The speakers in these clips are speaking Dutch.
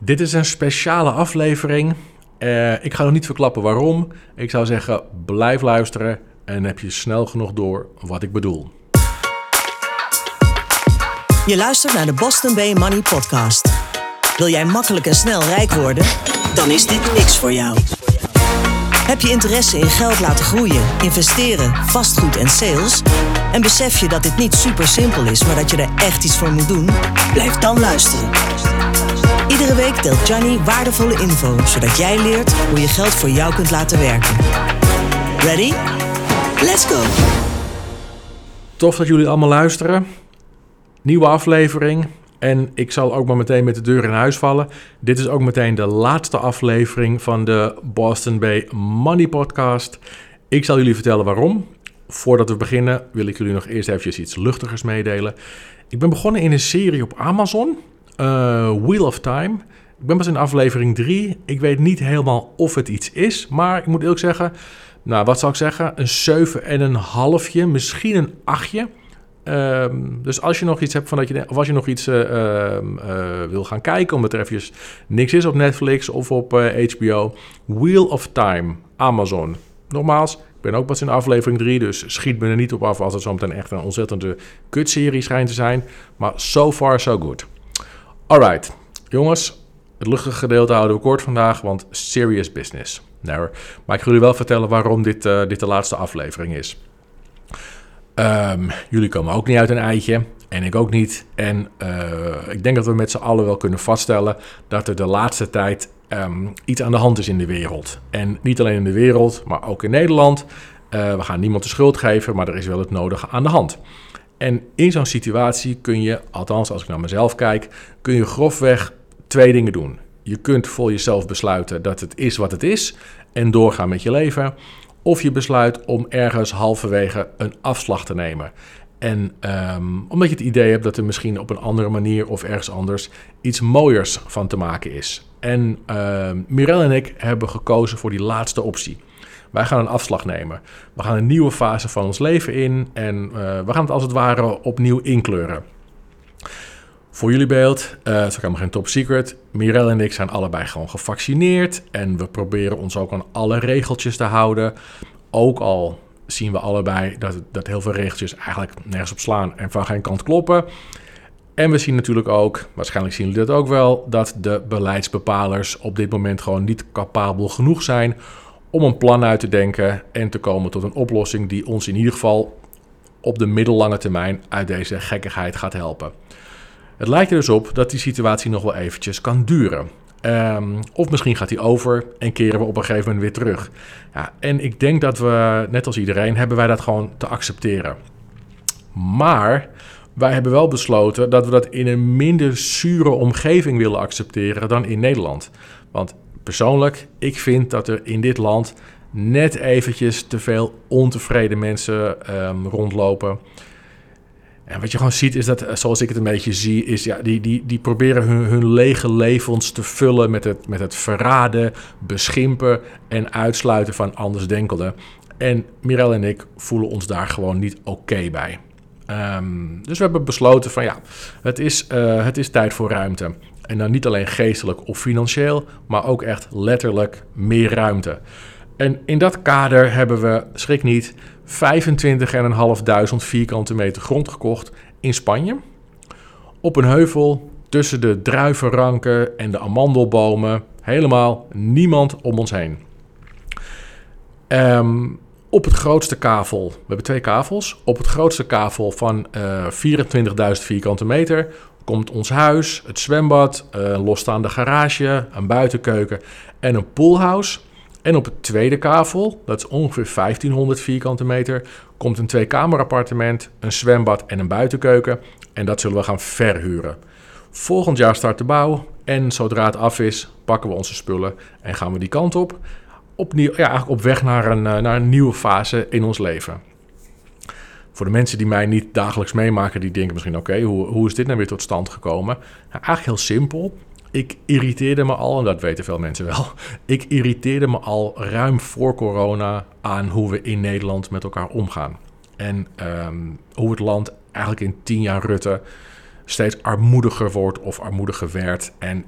Dit is een speciale aflevering. Uh, ik ga nog niet verklappen waarom. Ik zou zeggen, blijf luisteren en heb je snel genoeg door wat ik bedoel. Je luistert naar de Boston Bay Money Podcast. Wil jij makkelijk en snel rijk worden? Dan is dit niks voor jou. Heb je interesse in geld laten groeien, investeren, vastgoed en sales? En besef je dat dit niet super simpel is, maar dat je er echt iets voor moet doen? Blijf dan luisteren. Iedere week deelt Johnny waardevolle info, zodat jij leert hoe je geld voor jou kunt laten werken. Ready? Let's go! Tof dat jullie allemaal luisteren. Nieuwe aflevering. En ik zal ook maar meteen met de deur in huis vallen. Dit is ook meteen de laatste aflevering van de Boston Bay Money Podcast. Ik zal jullie vertellen waarom. Voordat we beginnen wil ik jullie nog eerst eventjes iets luchtigers meedelen. Ik ben begonnen in een serie op Amazon, Wheel of Time. Ik ben pas in aflevering 3. Ik weet niet helemaal of het iets is, maar ik moet eerlijk zeggen, nou wat zal ik zeggen, een 7 en een halfje, misschien een 8. Ehm, dus als je nog iets hebt van dat je, of als je nog iets uh, wil gaan kijken, omdat er eventjes niks is op Netflix of op HBO, Wheel of Time, Amazon. Nogmaals, ik ben ook pas in aflevering 3, dus schiet me er niet op af als het zo meteen echt een ontzettende kutserie schijnt te zijn. Maar so far so good. Alright, jongens, het luchtige gedeelte houden we kort vandaag, want serious business. Never. Maar ik ga jullie wel vertellen waarom dit, dit de laatste aflevering is. Um, jullie komen ook niet uit een eitje. En ik ook niet. En uh, ik denk dat we met z'n allen wel kunnen vaststellen dat er de laatste tijd um, iets aan de hand is in de wereld. En niet alleen in de wereld, maar ook in Nederland. Uh, we gaan niemand de schuld geven, maar er is wel het nodige aan de hand. En in zo'n situatie kun je, althans als ik naar mezelf kijk, kun je grofweg twee dingen doen. Je kunt voor jezelf besluiten dat het is wat het is en doorgaan met je leven. Of je besluit om ergens halverwege een afslag te nemen. En um, omdat je het idee hebt dat er misschien op een andere manier of ergens anders iets mooiers van te maken is. En uh, Mirel en ik hebben gekozen voor die laatste optie. Wij gaan een afslag nemen. We gaan een nieuwe fase van ons leven in en uh, we gaan het als het ware opnieuw inkleuren. Voor jullie beeld, uh, het is ook helemaal geen top secret. Mirel en ik zijn allebei gewoon gevaccineerd. En we proberen ons ook aan alle regeltjes te houden. Ook al zien we allebei dat, dat heel veel regeltjes eigenlijk nergens op slaan en van geen kant kloppen. En we zien natuurlijk ook, waarschijnlijk zien jullie dat ook wel, dat de beleidsbepalers op dit moment gewoon niet capabel genoeg zijn om een plan uit te denken en te komen tot een oplossing die ons in ieder geval op de middellange termijn uit deze gekkigheid gaat helpen. Het lijkt er dus op dat die situatie nog wel eventjes kan duren. Um, of misschien gaat die over en keren we op een gegeven moment weer terug. Ja, en ik denk dat we, net als iedereen, hebben wij dat gewoon te accepteren. Maar wij hebben wel besloten dat we dat in een minder zure omgeving willen accepteren dan in Nederland. Want persoonlijk, ik vind dat er in dit land net eventjes te veel ontevreden mensen um, rondlopen. En wat je gewoon ziet is dat, eh, zoals ik het een beetje zie, is ja, die, die, die proberen hun, hun lege levens te vullen met het, met het verraden, beschimpen en uitsluiten van andersdenkelden. En Mirel en ik voelen ons daar gewoon niet oké bij. Um, dus we hebben besloten van ja, het is, uh, het is tijd voor ruimte. En dan niet alleen geestelijk of financieel, maar ook echt letterlijk meer ruimte. En in dat kader hebben we, schrik niet, 25.500 vierkante meter grond gekocht in Spanje. Op een heuvel tussen de druivenranken en de amandelbomen. Helemaal niemand om ons heen. Um, op het grootste kavel, we hebben twee kavels. Op het grootste kavel van uh, eh, 24.000 vierkante meter komt ons huis, het zwembad, een losstaande garage, een buitenkeuken en een poolhouse. En op het tweede kavel, dat is ongeveer 1500 vierkante meter, komt een tweekamerappartement, een zwembad en een buitenkeuken. En dat zullen we gaan verhuren. Volgend jaar start de bouw en zodra het af is, pakken we onze spullen en gaan we die kant op. Opnieuw, ja, eigenlijk op weg naar een, eh, naar een nieuwe fase in ons leven. Voor de mensen die mij niet dagelijks meemaken, die denken misschien: oké, hoe, hoe is dit nou weer tot stand gekomen? Nou, eigenlijk heel simpel. Ik irriteerde me al, en dat weten veel mensen wel. Ik irriteerde me al ruim voor corona aan hoe we in Nederland met elkaar omgaan. En um, hoe het land eigenlijk in tien jaar Rutte steeds armoediger wordt of armoediger werd. En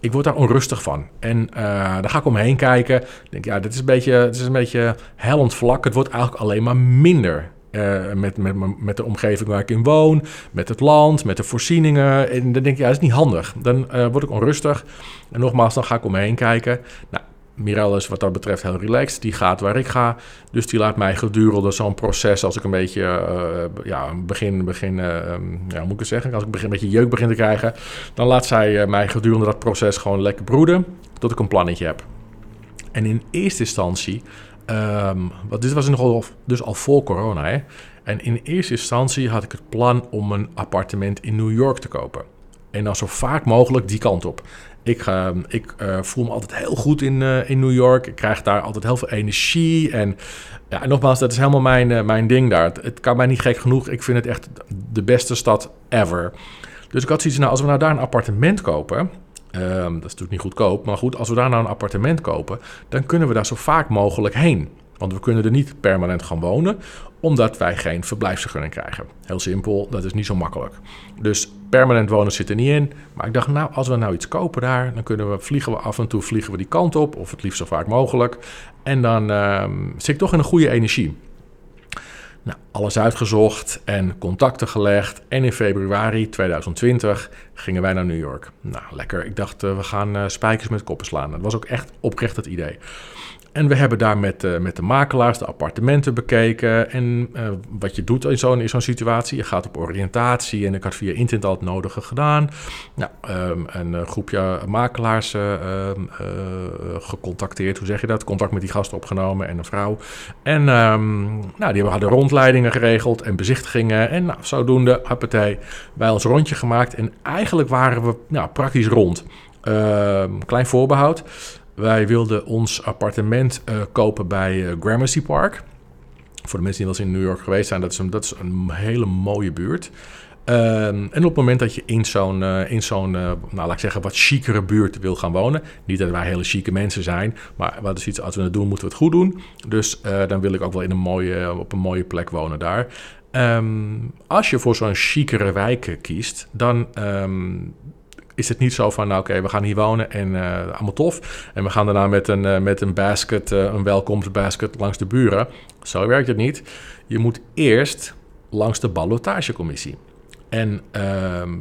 ik word daar onrustig van. En daar ga ik omheen kijken. Ik denk, ja, dit is een beetje, het is een beetje hellend vlak. Het wordt eigenlijk alleen maar minder. Uh, met, met, met de omgeving waar ik in woon, met het land, met de voorzieningen. En dan denk ik, ja, dat is niet handig. Dan uh, word ik onrustig. En nogmaals, dan ga ik om me heen kijken. Nou, Mirel is wat dat betreft heel relaxed. Die gaat waar ik ga. Dus die laat mij gedurende zo'n proces, als ik een beetje, uh, ja, begin, begin um, ja, moet ik het zeggen? Als ik begin, een beetje jeuk begin te krijgen, dan laat zij mij gedurende dat proces gewoon lekker broeden, tot ik een plannetje heb. En in eerste instantie Um, want dit was nogal, dus al voor corona. Hè? En in eerste instantie had ik het plan om een appartement in New York te kopen. En dan zo vaak mogelijk die kant op. Ik, uh, ik uh, voel me altijd heel goed in, uh, in New York. Ik krijg daar altijd heel veel energie. En ja, nogmaals, dat is helemaal mijn, uh, mijn ding daar. Het, het, kan mij niet gek genoeg. Ik vind het echt de beste stad ever. Dus ik had zoiets, nou, als we nou daar een appartement kopen Um, dat is natuurlijk niet goedkoop. Maar goed, als we daar nou een appartement kopen, dan kunnen we daar zo vaak mogelijk heen. Want we kunnen er niet permanent gaan wonen, omdat wij geen verblijfsvergunning krijgen. Heel simpel, dat is niet zo makkelijk. Dus permanent wonen zit er niet in. Maar ik dacht, nou, als we nou iets kopen daar, dan kunnen we, vliegen we af en toe vliegen we die kant op, of het liefst zo vaak mogelijk. En dan um, zit ik toch in een goede energie. Nou, alles uitgezocht en contacten gelegd. En in februari 2020 gingen wij naar New York. Nou, lekker. Ik dacht, uh, we gaan uh, spijkers met koppen slaan. Dat was ook echt oprecht het idee. En we hebben daar met, uh, met de makelaars de appartementen bekeken. En uh, wat je doet in zo'n situatie, je gaat op oriëntatie. En ik had via internet al het nodige gedaan. Nou, um, een groepje makelaars uh, gecontacteerd. Hoe zeg je dat? Contact met die gasten opgenomen en een vrouw. En um, nou, die hadden rondleidingen geregeld en bezichtigingen. En nou, zodoende, happatij, wij ons rondje gemaakt. En eigenlijk waren we nou, praktisch rond. Klein voorbehoud. Wij wilden ons appartement uh, kopen bij uh, Gramercy Park. Voor de mensen die wel eens in New York geweest zijn, dat is een, dat is een hele mooie buurt. Um, en op het moment dat je in zo'n, uh, in zo'n nou laat ik zeggen, wat chicere buurt wil gaan wonen. Niet dat wij hele chique mensen zijn, maar wat is iets, als we het doen, moeten we het goed doen. Dus dan wil ik ook wel in een mooie, op een mooie plek wonen daar. Um, als je voor zo'n chicere wijk kiest, dan, um, is het niet zo van, nou oké, we gaan hier wonen en uh, allemaal tof. En we gaan daarna met een, uh, met een basket, uh, een welkomstbasket langs de buren. Zo werkt het niet. Je moet eerst langs de ballotagecommissie. En ehm,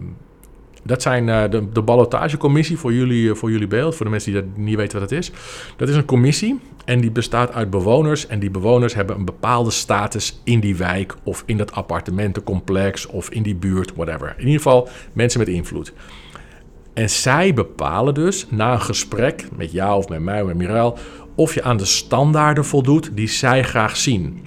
dat zijn de, de ballotagecommissie voor jullie, voor jullie beeld, voor de mensen die dat niet weten wat het is. Dat is een commissie en die bestaat uit bewoners. En die bewoners hebben een bepaalde status in die wijk of in dat appartementencomplex of in die buurt, whatever. In ieder geval mensen met invloed. En zij bepalen dus na een gesprek met jou of met mij of met Mirel of je aan de standaarden voldoet die zij graag zien.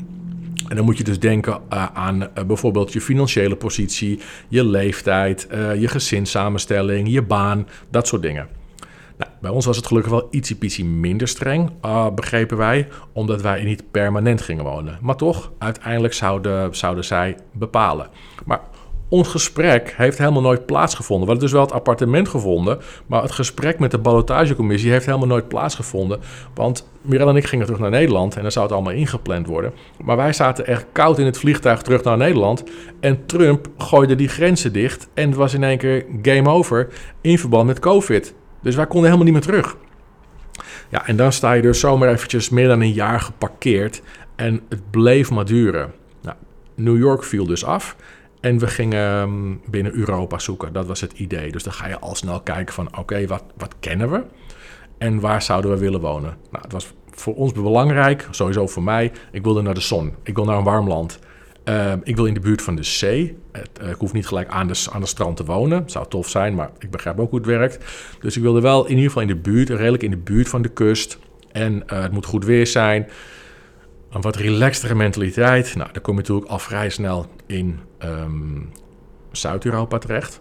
En dan moet je dus denken uh, aan uh, bijvoorbeeld je financiële positie, je leeftijd, uh, je gezinssamenstelling, je baan, dat soort dingen. Nou, bij ons was het gelukkig wel ietsje minder streng, begrepen wij, omdat wij niet permanent gingen wonen. Maar toch, uiteindelijk zouden, zouden zij bepalen. Maar ons gesprek heeft helemaal nooit plaatsgevonden. We hadden dus wel het appartement gevonden, maar het gesprek met de ballotagecommissie heeft helemaal nooit plaatsgevonden. Want Mirel en ik gingen terug naar Nederland en dan zou het allemaal ingepland worden. Maar wij zaten echt koud in het vliegtuig terug naar Nederland en Trump gooide die grenzen dicht en het was in één keer game over in verband met COVID. Dus wij konden helemaal niet meer terug. Ja, en dan sta je dus zomaar eventjes meer dan een jaar geparkeerd en het bleef maar duren. Nou, New York viel dus af. En we gingen ehm, binnen Europa zoeken. Dat was het idee. Dus dan ga je al snel kijken van oké, wat, wat kennen we? En waar zouden we willen wonen? Nou, het was voor ons belangrijk, sowieso voor mij. Ik wilde naar de zon. Ik wil naar een warm land. Uh, ik wil in de buurt van de zee. Het, uh, ik hoef niet gelijk aan de, aan de strand te wonen. Zou tof zijn, maar ik begrijp ook hoe het werkt. Dus ik wilde wel in ieder geval in de buurt, redelijk in de buurt van de kust. En uh, het moet goed weer zijn. Een wat relaxtere mentaliteit. Nou, daar kom je natuurlijk al vrij snel in um, Zuid-Europa terecht.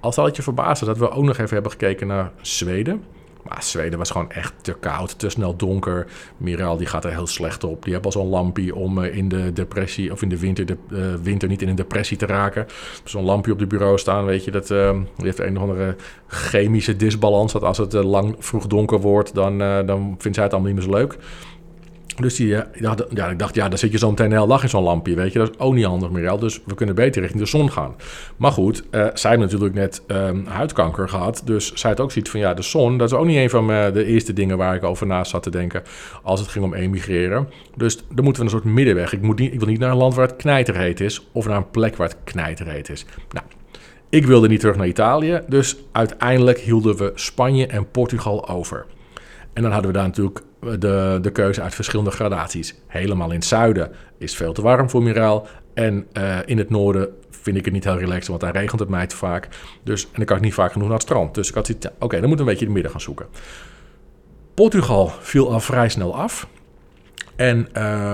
Al zal het je verbazen dat we ook nog even hebben gekeken naar Zweden. Maar Zweden was gewoon echt te koud, te snel donker. Mirel die gaat er heel slecht op. Die heeft al zo'n lampje om uh, in de depressie of in de winter, de, uh, winter niet in een depressie te raken. Zo'n lampje op de bureau staan, weet je, dat uh, die heeft een of andere chemische disbalans. Dat als het lang vroeg donker wordt, dan, dan vindt zij het allemaal niet meer zo leuk. Dus die, eh, ja, ja, ik dacht, ja, dan zit je zo meteen de hele dag in zo'n lampje, weet je. Dat is ook niet handig, Mirel. Dus we kunnen beter richting de zon gaan. Maar goed, eh, zij heeft natuurlijk net ehm, huidkanker gehad. Dus zij had ook zoiets van, ja, de zon... dat is ook niet een van mijn- de eerste dingen waar ik over na zat te denken... als het ging om emigreren. Dus dan moeten we een soort middenweg. Ik, moet niet, ik wil niet naar een land waar het knijterheet is... of naar een plek waar het knijterheet is. Nou, ik wilde niet terug naar Italië. Dus uiteindelijk hielden we Spanje en Portugal over. En dan hadden we daar natuurlijk de, de keuze uit verschillende gradaties. Helemaal in het zuiden is veel te warm voor Miraal. En eh, in het noorden vind ik het niet heel relaxed, want daar regent het mij te vaak. Dus, en dan kan ik niet vaak genoeg naar het strand. Dus ik had zoiets, oké, dan moeten we een beetje de midden gaan zoeken. Portugal viel al vrij snel af. En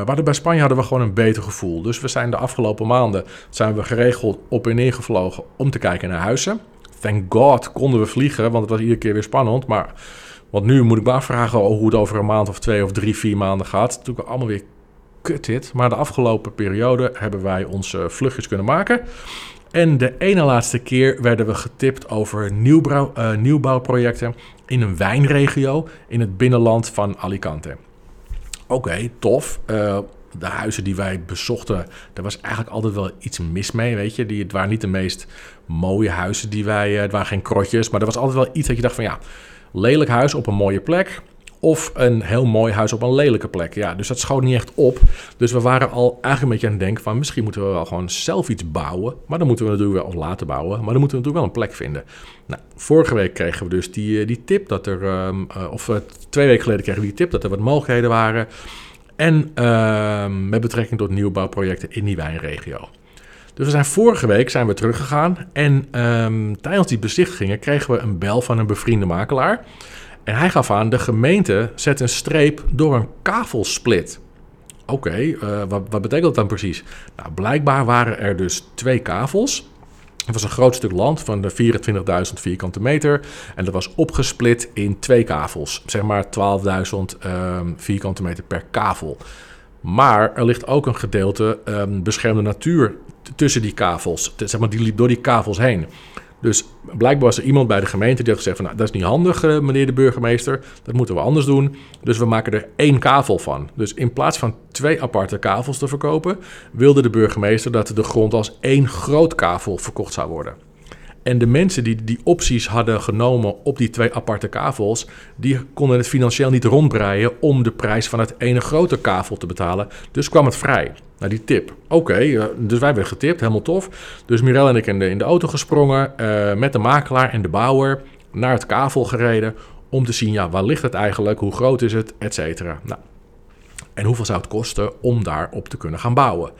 hadden bij Spanje hadden we gewoon een beter gevoel. Dus we zijn de afgelopen maanden zijn we geregeld op en neer gevlogen om te kijken naar huizen. Thank God konden we vliegen, want het was iedere keer weer spannend. Maar want nu moet ik me afvragen hoe het over een maand of twee of drie, vier maanden gaat. Het is natuurlijk allemaal weer kut dit. Maar de afgelopen periode hebben wij onze vluchtjes kunnen maken. En de ene laatste keer werden we getipt over nieuwbouw, eh, nieuwbouwprojecten in een wijnregio in het binnenland van Alicante. Oké, tof. Eh, de huizen die wij bezochten, daar was eigenlijk altijd wel iets mis mee, weet je. Die, het waren niet de meest mooie huizen die wij... eh, het waren geen krotjes, maar er was altijd wel iets dat je dacht van... ja, lelijk huis op een mooie plek... of een heel mooi huis op een lelijke plek. Ja, dus dat schoot niet echt op. Dus we waren al eigenlijk een beetje aan het denken van... misschien moeten we wel gewoon zelf iets bouwen. Maar dan moeten we natuurlijk wel, of laten bouwen... maar dan moeten we natuurlijk wel een plek vinden. Nou, vorige week kregen we dus die, eh, die tip dat er... ehm, eh, of eh, twee weken geleden kregen we die tip dat er wat mogelijkheden waren... En ehm, met betrekking tot nieuwbouwprojecten in die wijnregio. Dus we zijn vorige week zijn we teruggegaan. En ehm, tijdens die bezichtigingen kregen we een bel van een bevriende makelaar. En hij gaf aan, de gemeente zet een streep door een kavelsplit. Oké, eh, wat, wat betekent dat dan precies? Nou, blijkbaar waren er dus twee kavels. Het was een groot stuk land van de 24.000 vierkante meter. En dat was opgesplit in twee kavels. Zeg maar 12.000 ehm, vierkante meter per kavel. Maar er ligt ook een gedeelte ehm, beschermde natuur tussen die kavels. Zeg maar, die liep door die kavels heen. Dus blijkbaar was er iemand bij de gemeente die had gezegd van... Nou, dat is niet handig, eh, meneer de burgemeester. Dat moeten we anders doen. Dus we maken er één kavel van. Dus in plaats van twee aparte kavels te verkopen... wilde de burgemeester dat de grond als één groot kavel verkocht zou worden. En de mensen die die opties hadden genomen op die twee aparte kavels, die konden het financieel niet rondbreien om de prijs van het ene grote kavel te betalen. Dus kwam het vrij. Die tip. Oké, eh, dus wij werden getipt, helemaal tof. Dus Mirel en ik in de, in de auto gesprongen, eh, met de makelaar en de bouwer naar het kavel gereden om te zien, ja, waar ligt het eigenlijk, hoe groot is het, et cetera. Nou, en hoeveel zou het kosten om daarop te kunnen gaan bouwen?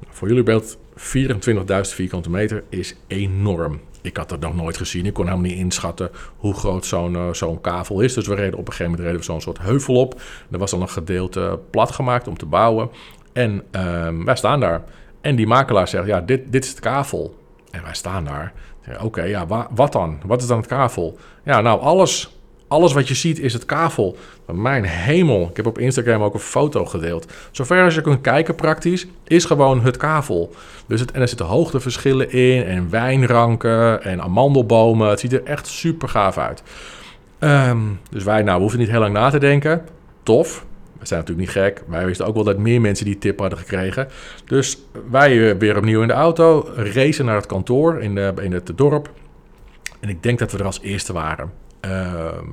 Nou, voor jullie beeld, 24.000 vierkante meter is enorm. Ik had dat nog nooit gezien. Ik kon helemaal niet inschatten hoe groot zo'n eh, zo'n kavel is. Dus we reden op een gegeven moment reden we zo'n soort heuvel op. Er was al een gedeelte plat gemaakt om te bouwen. En ehm, wij staan daar. En die makelaar zegt, ja, dit, dit is het kavel. En wij staan daar. Oké, ja, wa- wat dan? Wat is dan het kavel? Ja, nou, alles alles wat je ziet is het kavel. Mijn hemel. Ik heb op Instagram ook een foto gedeeld. Zover als je kunt kijken praktisch, is gewoon het kavel. Dus het, en er zitten hoogteverschillen in en wijnranken en amandelbomen. Het ziet er echt super gaaf uit. Ehm, dus wij, nou, we hoeven niet heel lang na te denken. Tof. We zijn natuurlijk niet gek. Wij wisten ook wel dat meer mensen die tip hadden gekregen. Dus wij eh, weer opnieuw in de auto, racen naar het kantoor in, de, in het dorp. En ik denk dat we er als eerste waren. Ehm,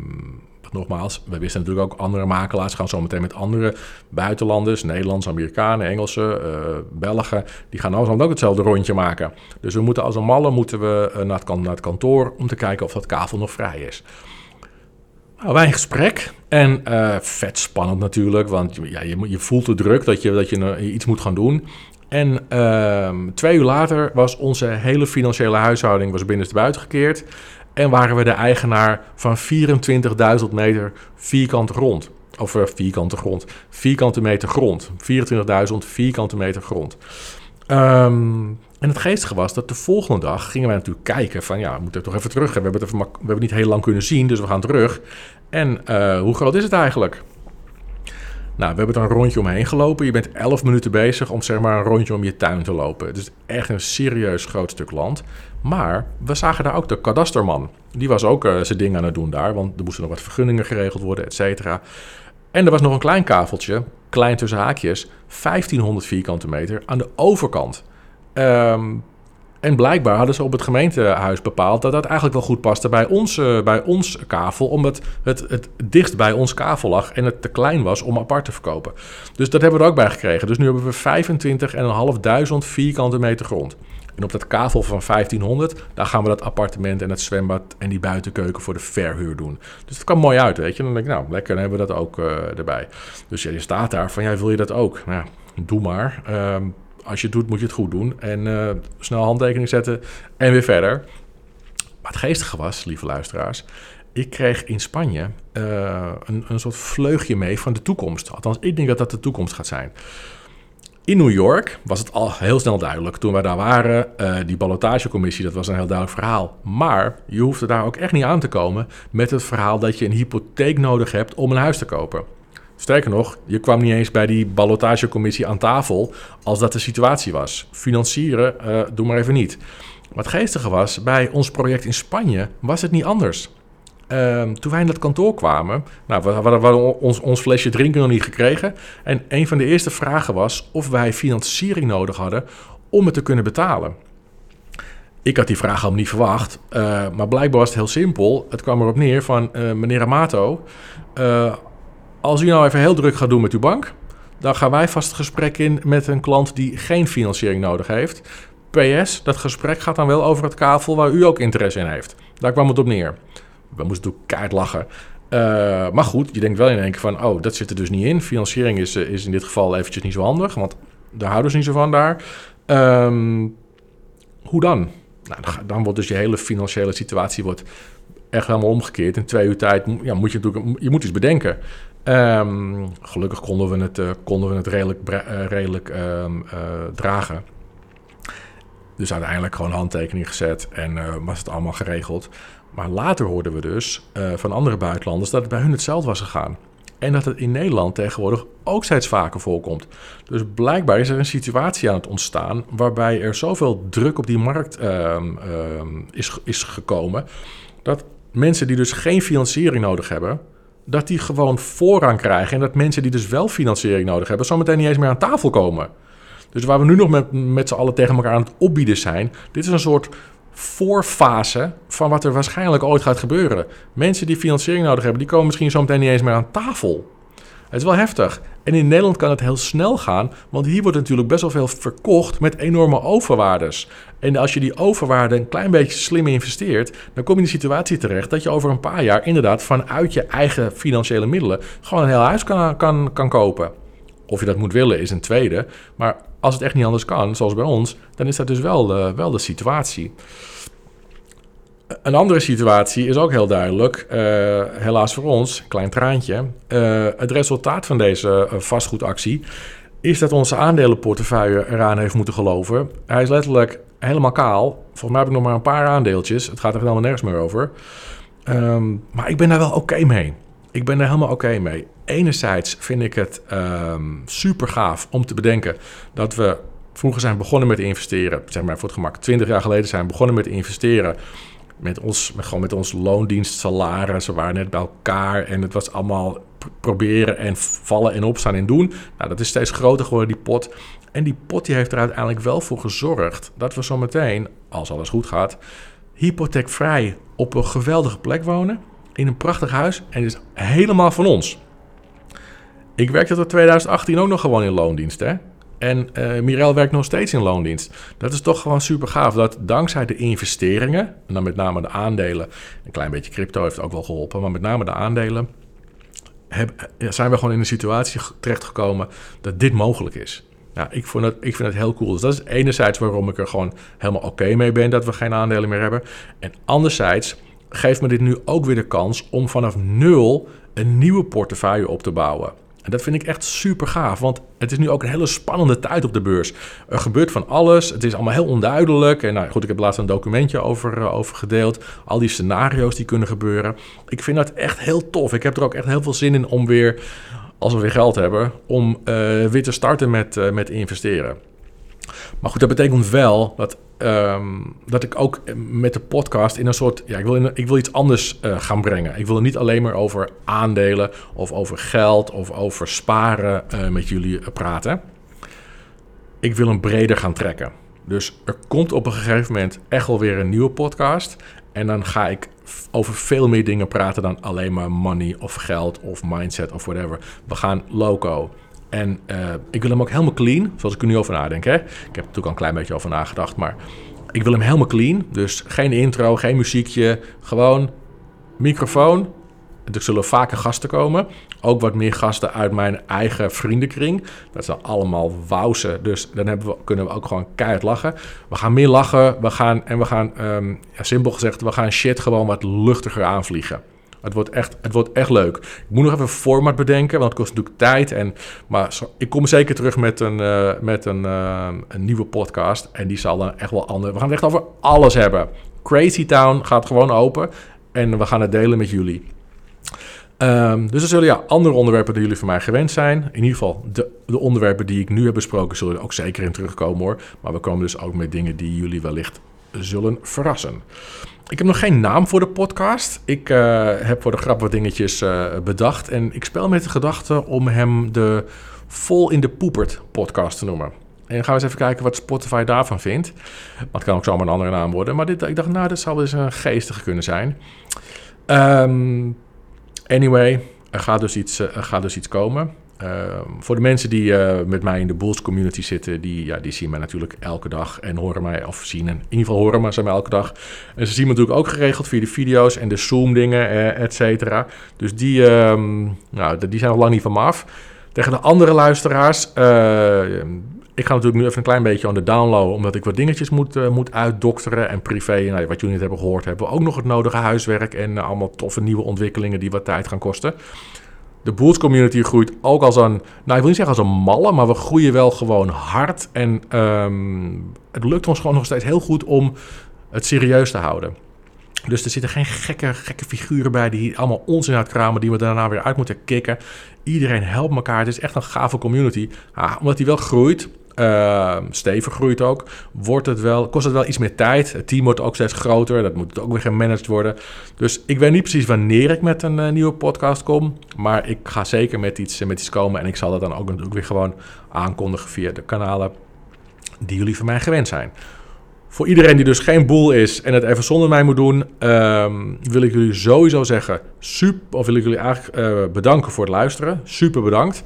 nogmaals, we wisten natuurlijk ook andere makelaars gaan zo meteen met andere buitenlanders, Nederlandse, Amerikanen, Engelsen, eh, Belgen, die gaan allemaal ook hetzelfde rondje maken. Dus we moeten als een malle moeten we eh, naar, het, naar het kantoor om te kijken of dat kavel nog vrij is. Nou, wij in gesprek. En eh, vet spannend natuurlijk, want ja, je, je voelt de druk dat je, dat je eh, iets moet gaan doen. En ehm, twee uur later was onze hele financiële huishouding was binnenstebuiten gekeerd. En waren we de eigenaar van 24.000 meter vierkante grond. Of eh, vierkante grond. Vierkante meter grond. 24.000 vierkante meter grond. Ehm, en het geestige was dat de volgende dag gingen wij natuurlijk kijken van ja, we moeten toch even terug. We hebben het, we hebben het niet heel lang kunnen zien, dus we gaan terug. En eh, hoe groot is het eigenlijk? Nou, we hebben er een rondje omheen gelopen. Je bent 11 minuten bezig om zeg maar een rondje om je tuin te lopen. Het is echt een serieus groot stuk land. Maar we zagen daar ook de kadasterman. Die was ook eh, zijn ding aan het doen daar, want er moesten nog wat vergunningen geregeld worden, et cetera. En er was nog een klein kaveltje, klein tussen haakjes, 1500 vierkante meter aan de overkant. Ehm, en blijkbaar hadden ze op het gemeentehuis bepaald dat dat eigenlijk wel goed paste bij ons, uh, bij ons kavel, omdat het, het dichtst bij ons kavel lag en het te klein was om apart te verkopen. Dus dat hebben we er ook bij gekregen. Dus nu hebben we 25.500 vierkante meter grond. En op dat kavel van 1500, daar gaan we dat appartement en het zwembad en die buitenkeuken voor de verhuur doen. Dus dat kan mooi uit, weet je. Dan denk ik, nou, lekker, dan hebben we dat ook uh, erbij. Dus ja, je staat daar van, ja, wil je dat ook? Nou, doe maar. Uh, als je het doet, moet je het goed doen. En uh, snel handtekening zetten en weer verder. Maar het geestige was, lieve luisteraars, ik kreeg in Spanje uh, een, een soort vleugje mee van de toekomst. Althans, ik denk dat dat de toekomst gaat zijn. In New York was het al heel snel duidelijk. Toen wij daar waren, uh, die ballotagecommissie, dat was een heel duidelijk verhaal. Maar je hoefde daar ook echt niet aan te komen met het verhaal dat je een hypotheek nodig hebt om een huis te kopen. Sterker nog, je kwam niet eens bij die ballotagecommissie aan tafel als dat de situatie was. Financieren, uh, doe maar even niet. Wat geestige was, bij ons project in Spanje was het niet anders. Uh, toen wij in dat kantoor kwamen, nou, we hadden ons, ons flesje drinken nog niet gekregen. En een van de eerste vragen was of wij financiering nodig hadden om het te kunnen betalen. Ik had die vraag al niet verwacht, uh, maar blijkbaar was het heel simpel. Het kwam erop neer van, uh, meneer Amato, als u nou even heel druk gaat doen met uw bank, dan gaan wij vast het gesprek in met een klant die geen financiering nodig heeft. PS, dat gesprek gaat dan wel over het kavel waar u ook interesse in heeft. Daar kwam het op neer. We moesten natuurlijk keihard lachen. Uh, maar goed, je denkt wel in één keer van, oh, dat zit er dus niet in. Financiering is, uh, is in dit geval eventjes niet zo handig, want daar houden ze niet zo van daar. Um, hoe dan? Nou, dan wordt dus je hele financiële situatie wordt echt helemaal omgekeerd. In twee uur tijd ja, moet je natuurlijk, je moet iets bedenken. Um, gelukkig konden we het, uh, konden we het redelijk, redelijk um, uh, dragen. Dus uiteindelijk gewoon handtekening gezet en was het allemaal geregeld. Maar later hoorden we dus van andere buitenlanders dat het bij hun hetzelfde was gegaan. En dat het in Nederland tegenwoordig ook steeds vaker voorkomt. Dus blijkbaar is er een situatie aan het ontstaan waarbij er zoveel druk op die markt um, is, is gekomen. Dat mensen die dus geen financiering nodig hebben, dat die gewoon voorrang krijgen. En dat mensen die dus wel financiering nodig hebben, zometeen niet eens meer aan tafel komen. Dus waar we nu nog met, met z'n allen tegen elkaar aan het opbieden zijn, dit is een soort voorfase van wat er waarschijnlijk ooit gaat gebeuren. Mensen die financiering nodig hebben, die komen misschien zometeen niet eens meer aan tafel. Het is wel heftig. En in Nederland kan het heel snel gaan, want hier wordt natuurlijk best wel veel verkocht met enorme overwaardes. En als je die overwaarde een klein beetje slim investeert, dan kom je in de situatie terecht dat je over een paar jaar inderdaad vanuit je eigen financiële middelen gewoon een heel huis kan, kan, kan kopen. Of je dat moet willen is een tweede. Maar als het echt niet anders kan, zoals bij ons, dan is dat dus wel de, wel de situatie. Een andere situatie is ook heel duidelijk, uh, helaas voor ons, klein traantje. Uh, het resultaat van deze uh, vastgoedactie is dat onze aandelenportefeuille eraan heeft moeten geloven. Hij is letterlijk helemaal kaal. Volgens mij heb ik nog maar een paar aandeeltjes. Het gaat er helemaal nergens meer over. Um, maar ik ben daar wel oké mee. Ik ben daar helemaal oké mee. Enerzijds vind ik het um, super gaaf om te bedenken dat we vroeger zijn begonnen met investeren. Zeg maar voor het gemak, 20 jaar geleden zijn begonnen met investeren met ons, gewoon met ons loondienst, salaris. We waren net bij elkaar en het was allemaal proberen en vallen en opstaan en doen. Nou, dat is steeds groter geworden, die pot. En die pot die heeft er uiteindelijk wel voor gezorgd dat we zometeen, als alles goed gaat, hypotheekvrij op een geweldige plek wonen. In een prachtig huis en het is helemaal van ons. Ik werkte tot 2018 ook nog gewoon in loondienst, hè? En uh, Mirel werkt nog steeds in loondienst. Dat is toch gewoon super gaaf. Dat dankzij de investeringen, en dan met name de aandelen, een klein beetje crypto heeft ook wel geholpen, maar met name de aandelen, heb, zijn we gewoon in een situatie terechtgekomen dat dit mogelijk is. Nou, ik, ik vind het heel cool. Dus dat is enerzijds waarom ik er gewoon helemaal oké mee ben dat we geen aandelen meer hebben. En anderzijds geeft me dit nu ook weer de kans om vanaf nul een nieuwe portefeuille op te bouwen. En dat vind ik echt super gaaf, want het is nu ook een hele spannende tijd op de beurs. Er gebeurt van alles, het is allemaal heel onduidelijk. En nou goed, ik heb laatst een documentje over, uh, over gedeeld. Al die scenario's die kunnen gebeuren. Ik vind dat echt heel tof. Ik heb er ook echt heel veel zin in om weer, als we weer geld hebben, om uh, weer te starten met, uh, met investeren. Maar goed, dat betekent wel dat ehm, dat ik ook met de podcast in een soort. Ja, ik wil, ik wil iets anders uh, gaan brengen. Ik wil niet alleen maar over aandelen of over geld of over sparen uh, met jullie praten. Ik wil hem breder gaan trekken. Dus er komt op een gegeven moment echt wel weer een nieuwe podcast. En dan ga ik over veel meer dingen praten dan alleen maar money of geld of mindset of whatever. We gaan loco. En uh, ik wil hem ook helemaal clean, zoals ik er nu over nadenk. Hè? Ik heb er natuurlijk al een klein beetje over nagedacht, maar ik wil hem helemaal clean. Dus geen intro, geen muziekje, gewoon microfoon. Er zullen vaker gasten komen. Ook wat meer gasten uit mijn eigen vriendenkring. Dat zijn allemaal wauzen. Dus dan we, kunnen we ook gewoon keihard lachen. We gaan meer lachen. We gaan, en we gaan, um, ja, simpel gezegd, we gaan shit gewoon wat luchtiger aanvliegen. Het wordt, echt, het wordt echt leuk. Ik moet nog even een format bedenken, want het kost natuurlijk tijd. En, maar ik kom zeker terug met een, uh, met een, uh, een nieuwe podcast. En die zal dan echt wel anders. We gaan het echt over alles hebben. Crazy Town gaat gewoon open. En we gaan het delen met jullie. Um, dus er zullen ja, andere onderwerpen die jullie van mij gewend zijn. In ieder geval de, de onderwerpen die ik nu heb besproken, zullen er ook zeker in terugkomen hoor. Maar we komen dus ook met dingen die jullie wellicht zullen verrassen. Ik heb nog geen naam voor de podcast. Ik uh, heb voor de grap wat dingetjes uh, bedacht. En ik speel met de gedachte om hem de Vol in de Poepert podcast te noemen. En dan gaan we eens even kijken wat Spotify daarvan vindt. Maar het kan ook zomaar een andere naam worden. Maar dit, ik dacht, nou, dat zou wel eens een geestige kunnen zijn. Um, anyway, er gaat dus iets, uh, er gaat dus iets komen. Uh, voor de mensen die uh, met mij in de Bulls community zitten, die, ja, die zien mij natuurlijk elke dag en horen mij, of zien en in ieder geval horen mij, ze mij elke dag. En ze zien me natuurlijk ook geregeld via de video's en de Zoom dingen, uh, et cetera. Dus die, um, nou, die zijn nog lang niet van me af. Tegen de andere luisteraars, ik ga natuurlijk nu even een klein beetje aan de download, omdat ik wat dingetjes moet, moet uitdokteren en privé. Nou, wat jullie net hebben gehoord, hebben we ook nog het nodige huiswerk en allemaal toffe nieuwe ontwikkelingen die wat tijd gaan kosten de Bulls community groeit ook als een, nou ik wil niet zeggen als een malle, maar we groeien wel gewoon hard. En um, het lukt ons gewoon nog steeds heel goed om het serieus te houden. Dus er zitten geen gekke, gekke figuren bij die allemaal onzin uitkramen, die we daarna weer uit moeten kicken. Iedereen helpt elkaar. Het is echt een gave community. Ah, omdat die wel groeit, uh, stevig groeit ook, wordt het wel, kost het wel iets meer tijd. Het team wordt ook steeds groter, dat moet ook weer gemanaged worden. Dus ik weet niet precies wanneer ik met een uh, nieuwe podcast kom, maar ik ga zeker met iets, met iets komen en ik zal dat dan ook natuurlijk weer gewoon aankondigen via de kanalen die jullie van mij gewend zijn. Voor iedereen die dus geen boel is en het even zonder mij moet doen, um, wil ik jullie sowieso zeggen, super, of wil ik jullie eigenlijk uh, bedanken voor het luisteren. Super bedankt.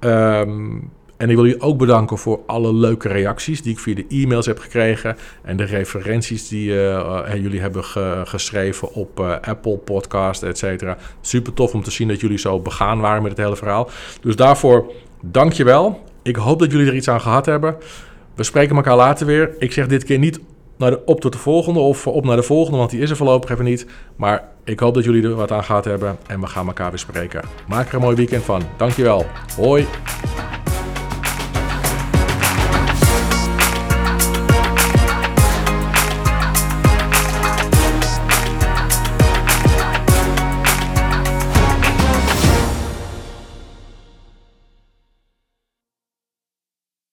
Um, en ik wil jullie ook bedanken voor alle leuke reacties die ik via de e-mails heb gekregen. En de referenties die uh, jullie hebben ge geschreven op uh, Apple Podcast, et cetera. Super tof om te zien dat jullie zo begaan waren met het hele verhaal. Dus daarvoor dank je wel. Ik hoop dat jullie er iets aan gehad hebben. We spreken elkaar later weer. Ik zeg dit keer niet naar de, op tot de volgende of op naar de volgende, want die is er voorlopig even niet. Maar ik hoop dat jullie er wat aan gehad hebben en we gaan elkaar weer spreken. Maak er een mooi weekend van. Dankjewel. Hoi.